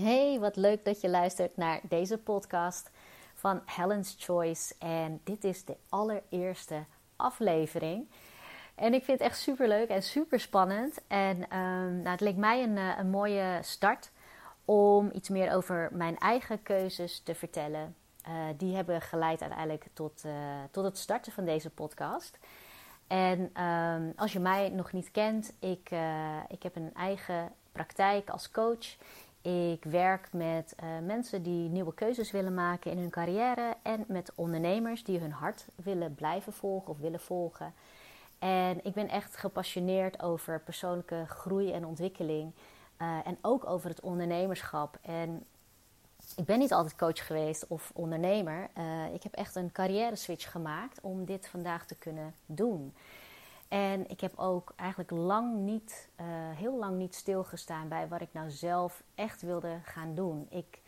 Hey, wat leuk dat je luistert naar deze podcast van Helen's Choice. En dit is de allereerste aflevering. En ik vind het echt super leuk en super spannend. En um, nou, het leek mij een, eh, een mooie start om iets meer over mijn eigen keuzes te vertellen. Uh, die hebben geleid uiteindelijk tot, uh, tot het starten van deze podcast. En um, als je mij nog niet kent, ik, ik heb een eigen praktijk als coach. Ik werk met uh, mensen die nieuwe keuzes willen maken in hun carrière en met ondernemers die hun hart willen blijven volgen of willen volgen. En ik ben echt gepassioneerd over persoonlijke groei en ontwikkeling uh, en ook over het ondernemerschap. En ik ben niet altijd coach geweest of ondernemer. Uh, ik heb echt een carrière switch gemaakt om dit vandaag te kunnen doen. En ik heb ook eigenlijk lang niet, uh, heel lang niet stilgestaan bij wat ik nou zelf echt wilde gaan doen. Ik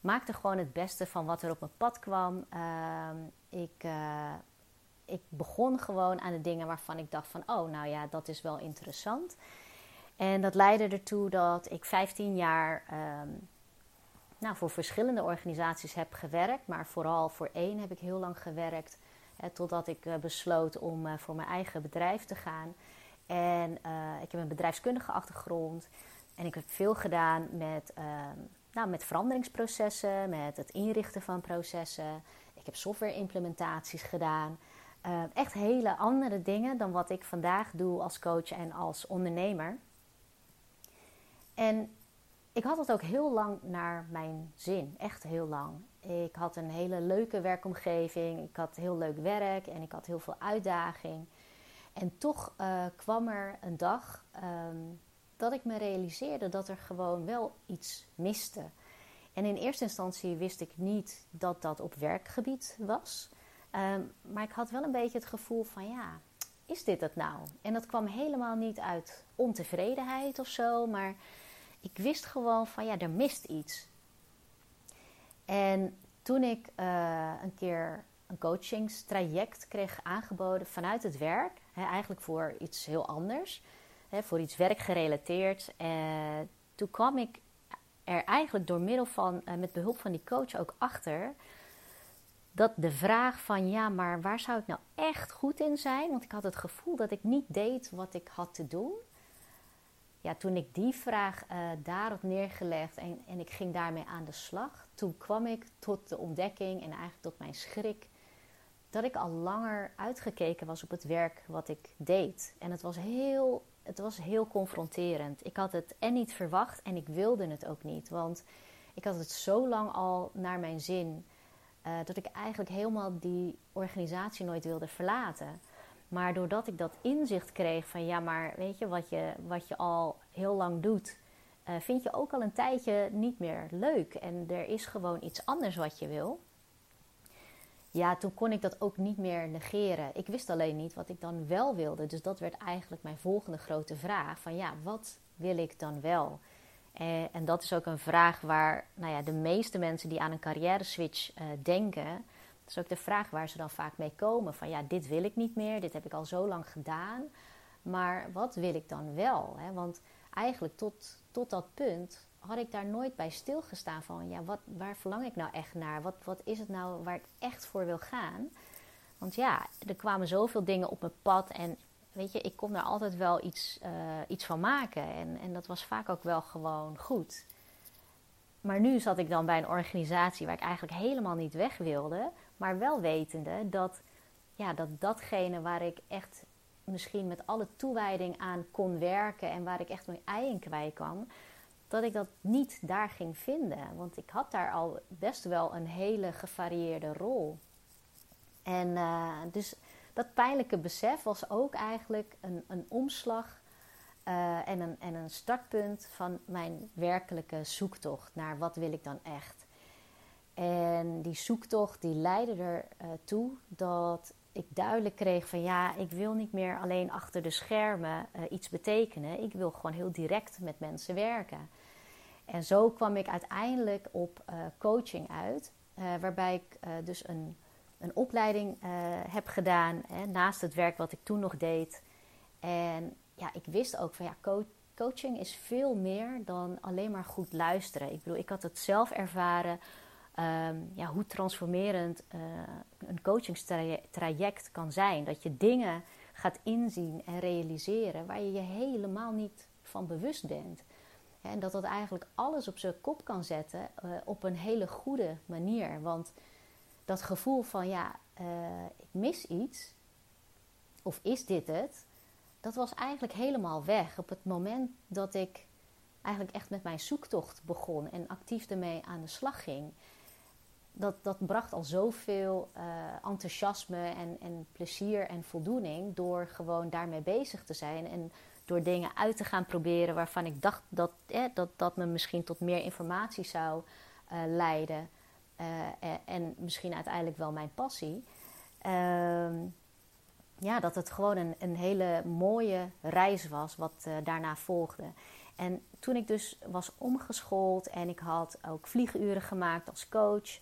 maakte gewoon het beste van wat er op mijn pad kwam. Uh, ik, uh, ik begon gewoon aan de dingen waarvan ik dacht van, oh, nou ja, dat is wel interessant. En dat leidde ertoe dat ik 15 jaar um, nou, voor verschillende organisaties heb gewerkt, maar vooral voor één heb ik heel lang gewerkt totdat ik uh, besloot om uh, voor mijn eigen bedrijf te gaan. En uh, ik heb een bedrijfskundige achtergrond. En ik heb veel gedaan met, ehm, nou, met veranderingsprocessen, met het inrichten van processen. Ik heb software-implementaties gedaan. echt hele andere dingen dan wat ik vandaag doe als coach en als ondernemer. En ik had het ook heel lang naar mijn zin. Echt heel lang. Ik had een hele leuke werkomgeving. Ik had heel leuk werk en ik had heel veel uitdaging. En toch uh, kwam er een dag um, dat ik me realiseerde dat er gewoon wel iets miste. En in eerste instantie wist ik niet dat dat op werkgebied was. Um, maar ik had wel een beetje het gevoel van ja, is dit het nou? En dat kwam helemaal niet uit ontevredenheid of zo, maar ik wist gewoon van ja, er mist iets. En toen ik uh, een keer een coachingstraject kreeg aangeboden vanuit het werk, hè, eigenlijk voor iets heel anders, hè, voor iets werkgerelateerd, uh, toen kwam ik er eigenlijk door middel van, uh, met behulp van die coach ook achter, dat de vraag van ja, maar waar zou ik nou echt goed in zijn? Want ik had het gevoel dat ik niet deed wat ik had te doen ja, toen ik die vraag uh, daarop neergelegd en, en ik ging daarmee aan de slag, toen kwam ik tot de ontdekking en eigenlijk tot mijn schrik dat ik al langer uitgekeken was op het werk wat ik deed. En het was heel, het was heel confronterend. Ik had het en niet verwacht en ik wilde het ook niet, want ik had het zo lang al naar mijn zin uh, dat ik eigenlijk helemaal die organisatie nooit wilde verlaten. Maar doordat ik dat inzicht kreeg van ja, maar weet je wat je, wat je al heel lang doet, uh, vind je ook al een tijdje niet meer leuk. En er is gewoon iets anders wat je wil. Ja, toen kon ik dat ook niet meer negeren. Ik wist alleen niet wat ik dan wel wilde. Dus dat werd eigenlijk mijn volgende grote vraag. Van ja, wat wil ik dan wel? Eh, en dat is ook een vraag waar nou ja, de meeste mensen die aan een carrière switch uh, denken is ook de vraag waar ze dan vaak mee komen. Van ja, dit wil ik niet meer, dit heb ik al zo lang gedaan. Maar wat wil ik dan wel? Hè? Want eigenlijk tot, tot dat punt had ik daar nooit bij stilgestaan van... ja, wat, waar verlang ik nou echt naar? Wat, wat is het nou waar ik echt voor wil gaan? Want ja, er kwamen zoveel dingen op mijn pad en weet je, ik kon daar altijd wel iets, uh, iets van maken. En, en dat was vaak ook wel gewoon goed. Maar nu zat ik dan bij een organisatie waar ik eigenlijk helemaal niet weg wilde. Maar wel wetende dat, ja, dat datgene waar ik echt misschien met alle toewijding aan kon werken en waar ik echt mijn ei in kwijt kwam, dat ik dat niet daar ging vinden. Want ik had daar al best wel een hele gevarieerde rol. En uh, dus dat pijnlijke besef was ook eigenlijk een, een omslag uh, en, een, en een startpunt van mijn werkelijke zoektocht naar wat wil ik dan echt. En die zoektocht die leidde ertoe uh, dat ik duidelijk kreeg van ja, ik wil niet meer alleen achter de schermen uh, iets betekenen. Ik wil gewoon heel direct met mensen werken. En zo kwam ik uiteindelijk op uh, coaching uit, waarbij ik dus een, een opleiding heb gedaan hè, naast het werk wat ik toen nog deed. En ja, ik wist ook van ja, coaching is veel meer dan alleen maar goed luisteren. Ik bedoel, ik had het zelf ervaren. Ehm, ja, hoe transformerend uh, een coachingstraject kan zijn. Dat je dingen gaat inzien en realiseren waar je je helemaal niet van bewust bent. En dat dat eigenlijk alles op zijn kop kan zetten uh, op een hele goede manier. Want dat gevoel van ja, uh, ik mis iets, of is dit het, dat was eigenlijk helemaal weg op het moment dat ik eigenlijk echt met mijn zoektocht begon en actief ermee aan de slag ging. Dat, dat bracht al zoveel uh, enthousiasme en, en plezier en voldoening door gewoon daarmee bezig te zijn en door dingen uit te gaan proberen waarvan ik dacht dat eh, dat, dat me misschien tot meer informatie zou uh, leiden. Uh, en misschien uiteindelijk wel mijn passie. Ehm, ja, dat het gewoon een, een hele mooie reis was wat daarna volgde. En toen ik dus was omgeschoold en ik had ook vlieguren gemaakt als coach,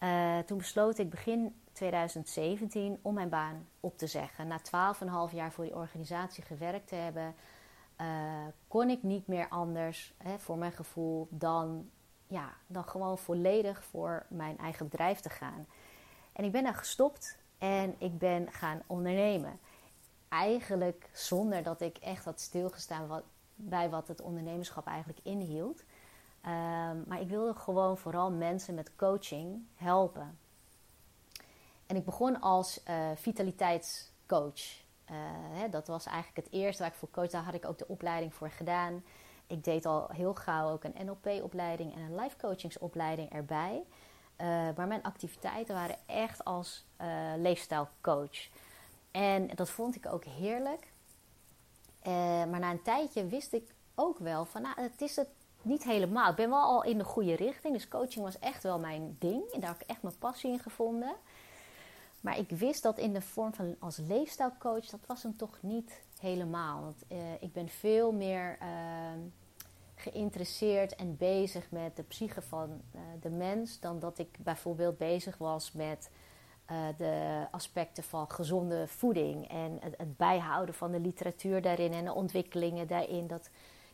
uh, toen besloot ik begin 2017 om mijn baan op te zeggen. Na 12,5 jaar voor die organisatie gewerkt te hebben, uh, kon ik niet meer anders, hè, voor mijn gevoel, dan, ja, dan gewoon volledig voor mijn eigen bedrijf te gaan. En ik ben daar gestopt en ik ben gaan ondernemen. Eigenlijk zonder dat ik echt had stilgestaan wat, bij wat het ondernemerschap eigenlijk inhield. Um, maar ik wilde gewoon vooral mensen met coaching helpen. En ik begon als uh, vitaliteitscoach. Uh, hè, dat was eigenlijk het eerste waar ik voor coach. Daar had ik ook de opleiding voor gedaan. Ik deed al heel gauw ook een NLP-opleiding en een life coachingsopleiding erbij. Uh, maar mijn activiteiten waren echt als leefstijlcoach. En dat vond ik ook heerlijk. Maar na een tijdje wist ik ook wel van, nou, het is het niet helemaal. Ik ben wel al in de goede richting. Dus coaching was echt wel mijn ding. En daar heb ik echt mijn passie in gevonden. Maar ik wist dat in de vorm van als leefstijlcoach, dat was hem toch niet helemaal. Want ik ben veel meer ehm, geïnteresseerd en bezig met de psyche van uh, de mens dan dat ik bijvoorbeeld bezig was met uh, de aspecten van gezonde voeding en het, het, bijhouden van de literatuur daarin en de ontwikkelingen daarin. Dat,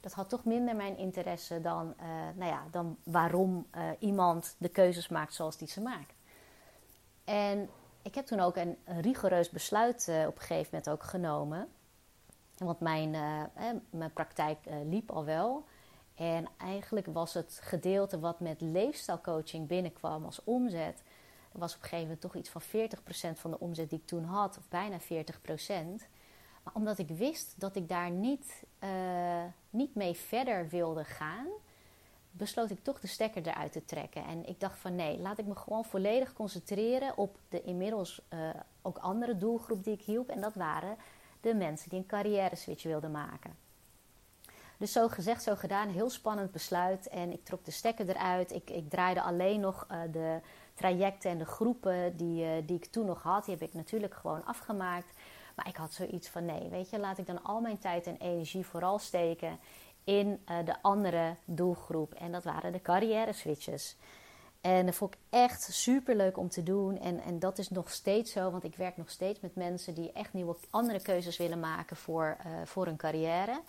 dat had toch minder mijn interesse dan, uh, nou ja, dan waarom iemand de keuzes maakt zoals die ze maakt. En ik heb toen ook een, rigoureus besluit op een gegeven moment ook genomen. Want mijn, mijn praktijk liep al wel. En eigenlijk was het gedeelte wat met leefstijlcoaching binnenkwam als omzet, was op een gegeven moment toch iets van 40% van de omzet die ik toen had, of bijna 40%. Omdat ik wist dat ik daar niet, uh, niet mee verder wilde gaan, besloot ik toch de stekker eruit te trekken. En ik dacht van nee, laat ik me gewoon volledig concentreren op de inmiddels uh, ook andere doelgroep die ik hielp. En dat waren de mensen die een carrière switch wilden maken. Dus zo gezegd, zo gedaan. Heel spannend besluit. En ik trok de stekker eruit. Ik, ik draaide alleen nog uh, de trajecten en de groepen die, die ik toen nog had. Die heb ik natuurlijk gewoon afgemaakt. Maar ik had zoiets van nee, weet je, laat ik dan al mijn tijd en energie vooral steken in uh, de andere doelgroep. En dat waren de carrière switches. En dat vond ik echt super leuk om te doen. En, en dat is nog steeds zo, want ik werk nog steeds met mensen die echt nieuwe andere keuzes willen maken voor, voor hun carrière.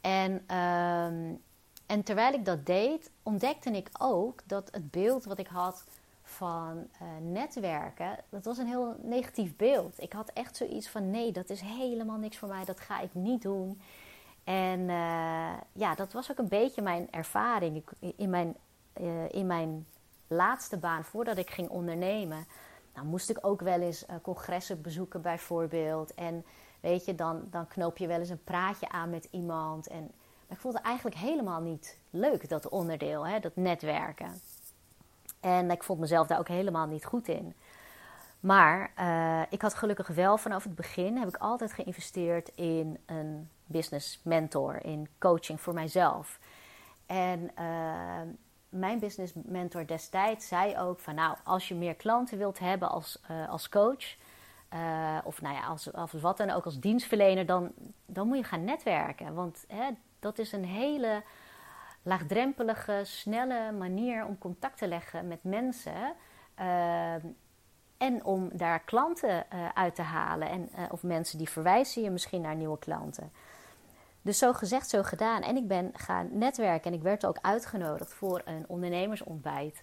En, um, en terwijl ik dat deed, ontdekte ik ook dat het beeld wat ik had van uh, netwerken, dat was een heel negatief beeld. Ik had echt zoiets van: nee, dat is helemaal niks voor mij, dat ga ik niet doen. En uh, ja, dat was ook een beetje mijn ervaring. In, mijn, uh, in mijn laatste baan, voordat ik ging ondernemen, nou, moest ik ook wel eens congressen bezoeken, bijvoorbeeld. En Weet je, dan, dan knoop je wel eens een praatje aan met iemand. En, maar ik het eigenlijk helemaal niet leuk, dat onderdeel, hè, dat netwerken. En ik vond mezelf daar ook helemaal niet goed in. Maar uh, ik had gelukkig wel vanaf het begin heb ik altijd geïnvesteerd in een business mentor, in coaching voor mijzelf. En uh, mijn business mentor destijds zei ook van nou, als je meer klanten wilt hebben als, uh, als coach, of nou ja, als, als wat dan ook als dienstverlener, dan, dan moet je gaan netwerken. Want hè, dat is een hele laagdrempelige, snelle manier om contact te leggen met mensen. Uh, en om daar klanten uh, uit te halen. En, of mensen die verwijzen je misschien naar nieuwe klanten. Dus zo gezegd, zo gedaan. En ik ben gaan netwerken en ik werd ook uitgenodigd voor een ondernemersontbijt.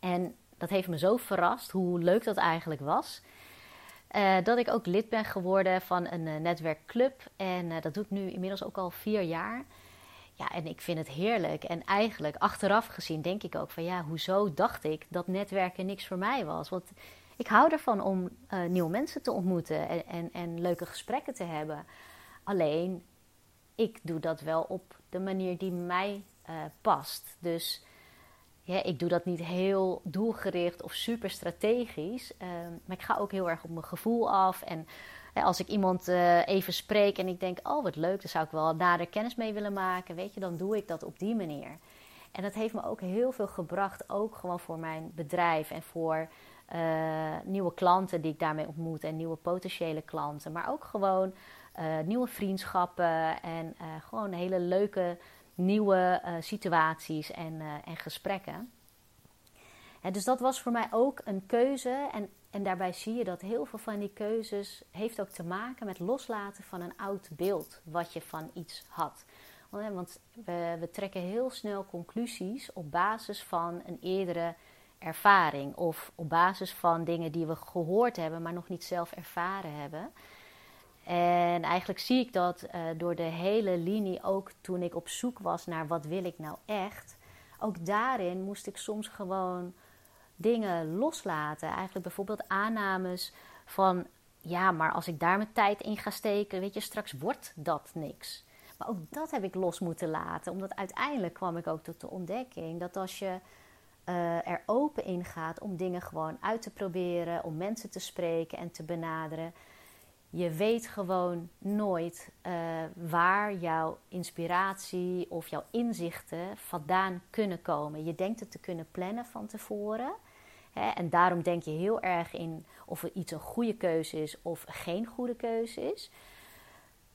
En dat heeft me zo verrast hoe leuk dat eigenlijk was. Dat ik ook lid ben geworden van een netwerkclub. En dat doe ik nu inmiddels ook al vier jaar. Ja, en ik vind het heerlijk. En eigenlijk, achteraf gezien, denk ik ook van ja, hoezo dacht ik dat netwerken niks voor mij was? Want ik hou ervan om nieuwe mensen te ontmoeten en, en, en leuke gesprekken te hebben. Alleen, ik doe dat wel op de manier die mij past. Dus ja, ik doe dat niet heel doelgericht of super strategisch. Ehm, maar ik ga ook heel erg op mijn gevoel af. En als ik iemand uh, even spreek en ik denk, oh wat leuk, daar zou ik wel nader kennis mee willen maken, weet je, dan doe ik dat op die manier. En dat heeft me ook heel veel gebracht, ook gewoon voor mijn bedrijf en voor uh, nieuwe klanten die ik daarmee ontmoet en nieuwe potentiële klanten. Maar ook gewoon uh, nieuwe vriendschappen en gewoon hele leuke nieuwe uh, situaties en, uh, en gesprekken. En dus dat was voor mij ook een keuze. En, en daarbij zie je dat heel veel van die keuzes heeft ook te maken met loslaten van een oud beeld wat je van iets had. Want we, we trekken heel snel conclusies op basis van een eerdere ervaring of op basis van dingen die we gehoord hebben, maar nog niet zelf ervaren hebben. En eigenlijk zie ik dat uh, door de hele linie, ook toen ik op zoek was naar wat wil ik nou echt. Ook daarin moest ik soms gewoon dingen loslaten. Eigenlijk bijvoorbeeld aannames van, ja, maar als ik daar mijn tijd in ga steken, weet je, straks wordt dat niks. Maar ook dat heb ik los moeten laten, omdat uiteindelijk kwam ik ook tot de ontdekking dat als je uh, er open in gaat om dingen gewoon uit te proberen, om mensen te spreken en te benaderen je weet gewoon nooit uh, waar jouw inspiratie of jouw inzichten vandaan kunnen komen. Je denkt het te kunnen plannen van tevoren. Hè, en daarom denk je heel erg in of iets een goede keuze is of geen goede keuze is.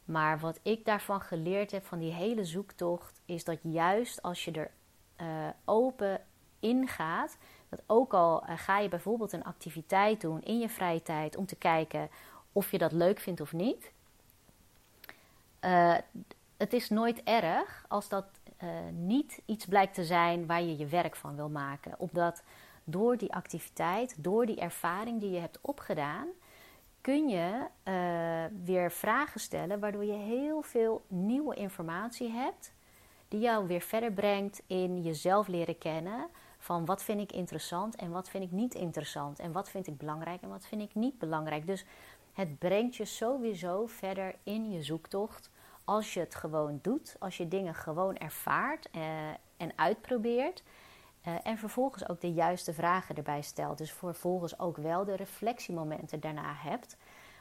Maar wat ik daarvan geleerd heb, van die hele zoektocht, is dat juist als je er uh, open ingaat, dat ook al uh, ga je bijvoorbeeld een activiteit doen in je vrije tijd om te kijken of je dat leuk vindt of niet. Uh, het is nooit erg als dat uh, niet iets blijkt te zijn waar je je werk van wil maken. Omdat door die activiteit, door die ervaring die je hebt opgedaan, kun je uh, weer vragen stellen waardoor je heel veel nieuwe informatie hebt. Die jou weer verder brengt in jezelf leren kennen. Van wat vind ik interessant en wat vind ik niet interessant. En wat vind ik belangrijk en wat vind ik niet belangrijk. Dus het brengt je sowieso verder in je zoektocht als je het gewoon doet, als je dingen gewoon ervaart eh, en uitprobeert. Uh, en vervolgens ook de juiste vragen erbij stelt. Dus vervolgens ook wel de reflectiemomenten daarna hebt.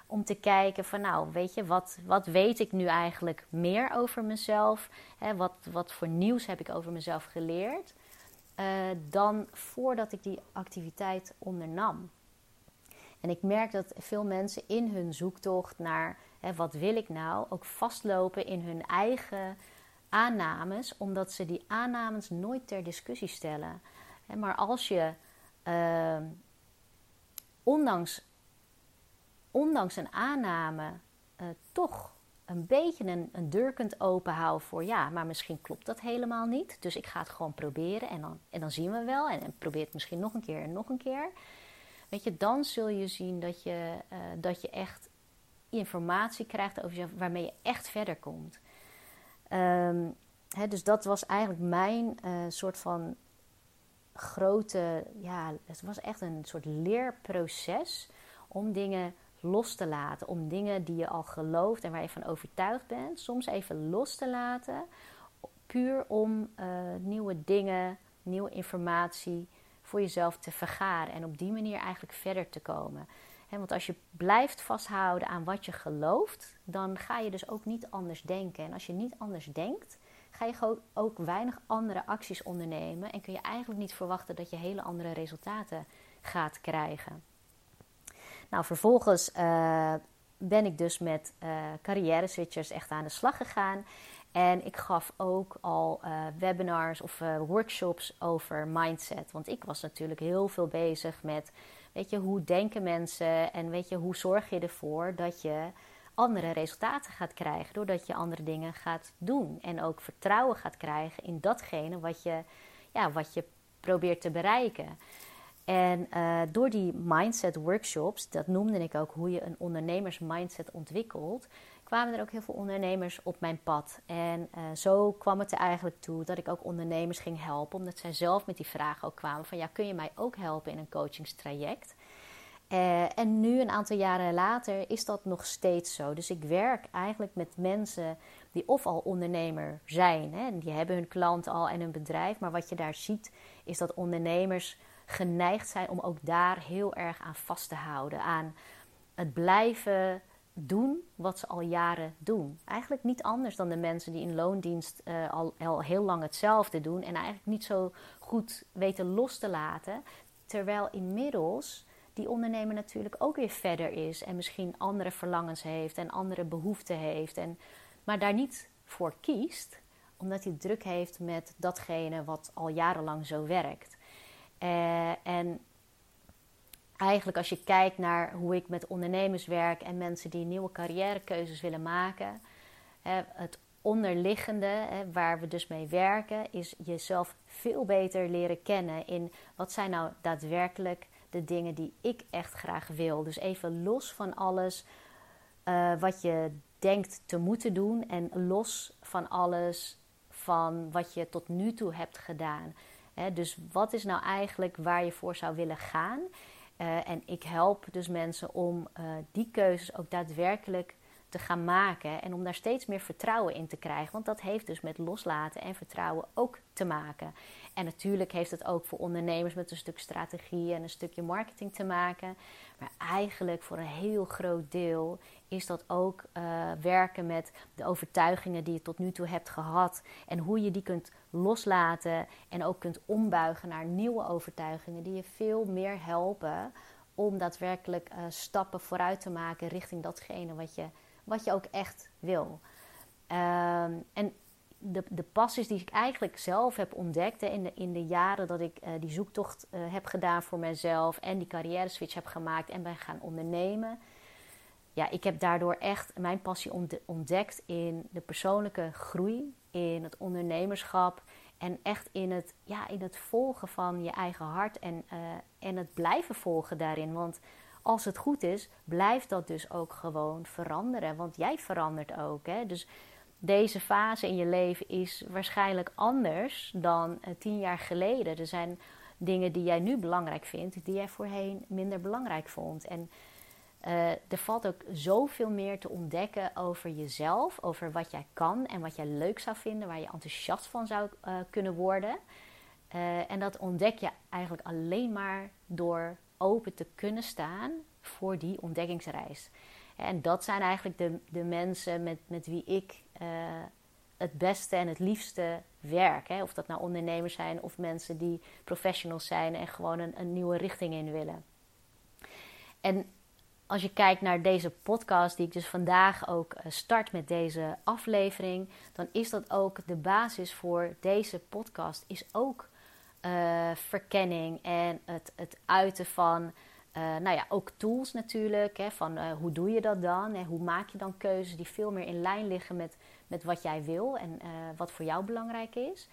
Om te kijken van nou, weet je, wat, wat weet ik nu eigenlijk meer over mezelf? Wat, wat voor nieuws heb ik over mezelf geleerd? Uh, dan voordat ik die activiteit ondernam. En ik merk dat veel mensen in hun zoektocht naar hè, wat wil ik nou, ook vastlopen in hun eigen aannames, omdat ze die aannames nooit ter discussie stellen. Maar als je uh, ondanks, ondanks een aanname uh, toch een beetje een, een, deur kunt openhouden voor ja, maar misschien klopt dat helemaal niet. Dus ik ga het gewoon proberen en dan, en dan zien we wel. En, en probeer het misschien nog een keer en nog een keer. Weet je, dan zul je zien dat je, uh, dat je echt informatie krijgt over jezelf waarmee je echt verder komt. Um, hè, dus dat was eigenlijk mijn uh, soort van grote, ja, het was echt een soort leerproces om dingen los te laten. Om dingen die je al gelooft en waar je van overtuigd bent, soms even los te laten. Puur om uh, nieuwe dingen, nieuwe informatie voor jezelf te vergaren en op die manier eigenlijk verder te komen. want als je blijft vasthouden aan wat je gelooft, dan ga je dus ook niet anders denken. En als je niet anders denkt, ga je ook weinig andere acties ondernemen en kun je eigenlijk niet verwachten dat je hele andere resultaten gaat krijgen. Nou, vervolgens uh, ben ik dus met uh, carrière switchers echt aan de slag gegaan. En ik gaf ook al uh, webinars of uh, workshops over mindset. Want ik was natuurlijk heel veel bezig met, weet je, hoe denken mensen en weet je, hoe zorg je ervoor dat je andere resultaten gaat krijgen. Doordat je andere dingen gaat doen. En ook vertrouwen gaat krijgen in datgene wat je, ja, wat je probeert te bereiken. En uh, door die mindset workshops, dat noemde ik ook hoe je een ondernemersmindset ontwikkelt, kwamen er ook heel veel ondernemers op mijn pad. En uh, zo kwam het er eigenlijk toe dat ik ook ondernemers ging helpen, omdat zij zelf met die vragen ook kwamen van ja, kun je mij ook helpen in een coachingstraject? Uh, en nu, een aantal jaren later, is dat nog steeds zo. Dus ik werk eigenlijk met mensen die of al ondernemer zijn, hè, die hebben hun klant al en hun bedrijf, maar wat je daar ziet is dat ondernemers geneigd zijn om ook daar heel erg aan vast te houden. Aan het blijven doen wat ze al jaren doen. Eigenlijk niet anders dan de mensen die in loondienst uh, al, heel lang hetzelfde doen en eigenlijk niet zo goed weten los te laten. Terwijl inmiddels die ondernemer natuurlijk ook weer verder is en misschien andere verlangens heeft en andere behoeften heeft, en, maar daar niet voor kiest, omdat hij druk heeft met datgene wat al jarenlang zo werkt. Uh, en eigenlijk als je kijkt naar hoe ik met ondernemers werk en mensen die nieuwe carrièrekeuzes willen maken, het onderliggende waar we dus mee werken, is jezelf veel beter leren kennen in wat zijn nou daadwerkelijk de dingen die ik echt graag wil. Dus even los van alles uh, wat je denkt te moeten doen en los van alles van wat je tot nu toe hebt gedaan dus wat is nou eigenlijk waar je voor zou willen gaan? Uh, en ik help dus mensen om uh, die keuzes ook daadwerkelijk te gaan maken en om daar steeds meer vertrouwen in te krijgen. Want dat heeft dus met loslaten en vertrouwen ook te maken. En natuurlijk heeft het ook voor ondernemers met een stuk strategie en een stukje marketing te maken. Maar eigenlijk voor een heel groot deel is dat ook uh, werken met de overtuigingen die je tot nu toe hebt gehad. En hoe je die kunt loslaten en ook kunt ombuigen naar nieuwe overtuigingen die je veel meer helpen om daadwerkelijk uh, stappen vooruit te maken richting datgene wat je, wat je ook echt wil. Uh, en de, de passies die ik eigenlijk zelf heb ontdekt in, de, in de jaren dat ik uh, die zoektocht uh, heb gedaan voor mezelf en die carrière switch heb gemaakt en ben gaan ondernemen. Ja, ik heb daardoor echt mijn passie ontdekt in de persoonlijke groei, in het ondernemerschap en echt in het, ja, in het volgen van je eigen hart en, uh, en het blijven volgen daarin. Want als het goed is, blijft dat dus ook gewoon veranderen. Want jij verandert ook. Hè? Dus deze fase in je leven is waarschijnlijk anders dan uh, tien jaar geleden. Er zijn dingen die jij nu belangrijk vindt, die jij voorheen minder belangrijk vond. En uh, er valt ook zoveel meer te ontdekken over jezelf, over wat jij kan en wat jij leuk zou vinden, waar je enthousiast van zou uh, kunnen worden. en dat ontdek je eigenlijk alleen maar door open te kunnen staan voor die ontdekkingsreis. En dat zijn eigenlijk de, de mensen met, met wie ik uh, het beste en het liefste werk. Hè? Of dat nou ondernemers zijn of mensen die professionals zijn en gewoon een, een nieuwe richting in willen. En als je kijkt naar deze podcast, die ik dus vandaag ook eh, start met deze aflevering, dan is dat ook de basis voor deze podcast, is ook uh, verkenning en het, het uiten van uh, nou ja, ook tools natuurlijk. Hè, van uh, hoe doe je dat dan? En hoe maak je dan keuzes die veel meer in lijn liggen met, met wat jij wil en wat voor jou belangrijk is.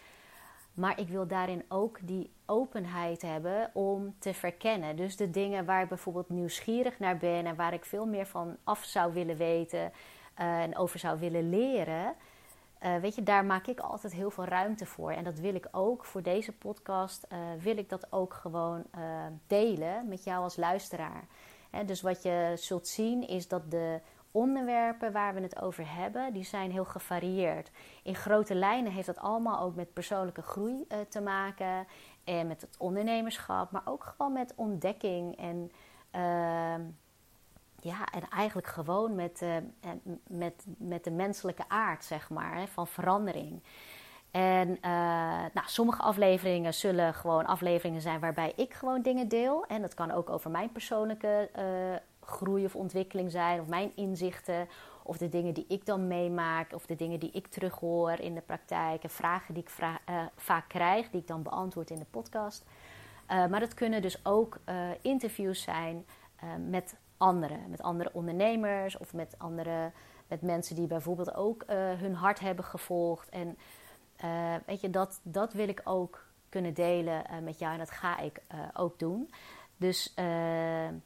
Maar ik wil daarin ook die openheid hebben om te verkennen. Dus de dingen waar ik bijvoorbeeld nieuwsgierig naar ben en waar ik veel meer van af zou willen weten en over zou willen leren uh, weet je, daar maak ik altijd heel veel ruimte voor. En dat wil ik ook voor deze podcast, uh, wil ik dat ook gewoon uh, delen met jou als luisteraar. Dus wat je zult zien is dat de onderwerpen waar we het over hebben, die zijn heel gevarieerd. In grote lijnen heeft dat allemaal ook met persoonlijke groei te maken. En met het ondernemerschap, maar ook gewoon met ontdekking en ehm, ja, en eigenlijk gewoon met, uh, met, met de menselijke aard, zeg maar, hè, van verandering. En uh, nou, sommige afleveringen zullen gewoon afleveringen zijn waarbij ik gewoon dingen deel. En dat kan ook over mijn persoonlijke groei of ontwikkeling zijn, of mijn inzichten, of de dingen die ik dan meemaak, of de dingen die ik terughoor in de praktijk, en vragen die ik vaak krijg, die ik dan beantwoord in de podcast. maar dat kunnen dus ook interviews zijn met anderen. Met andere ondernemers of met andere met mensen die bijvoorbeeld ook hun hart hebben gevolgd. En weet je, dat, dat wil ik ook kunnen delen met jou en dat ga ik ook doen. Dus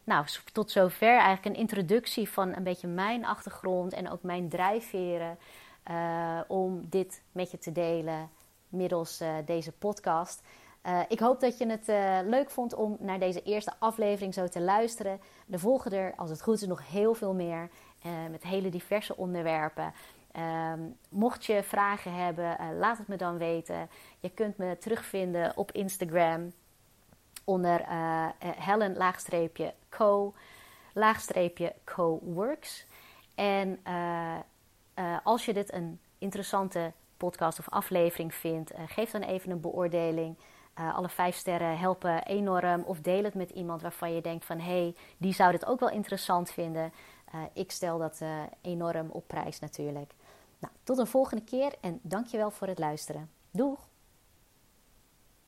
nou, tot zover eigenlijk een introductie van een beetje mijn achtergrond en ook mijn drijfveren om dit met je te delen middels deze podcast. Ik hoop dat je het leuk vond om naar deze eerste aflevering zo te luisteren. Er volgen er, als het goed is, nog heel veel meer met hele diverse onderwerpen. Ehm, mocht je vragen hebben, laat het me dan weten. Je kunt me terugvinden op Instagram onder uh, Helen co-works. En uh, als je dit een interessante podcast of aflevering vindt, geef dan even een beoordeling. Alle vijf sterren helpen enorm. Of deel het met iemand waarvan je denkt van... hé, hey, die zou dit ook wel interessant vinden. ik stel dat enorm op prijs natuurlijk. Nou, tot een volgende keer en dankjewel voor het luisteren. Doeg!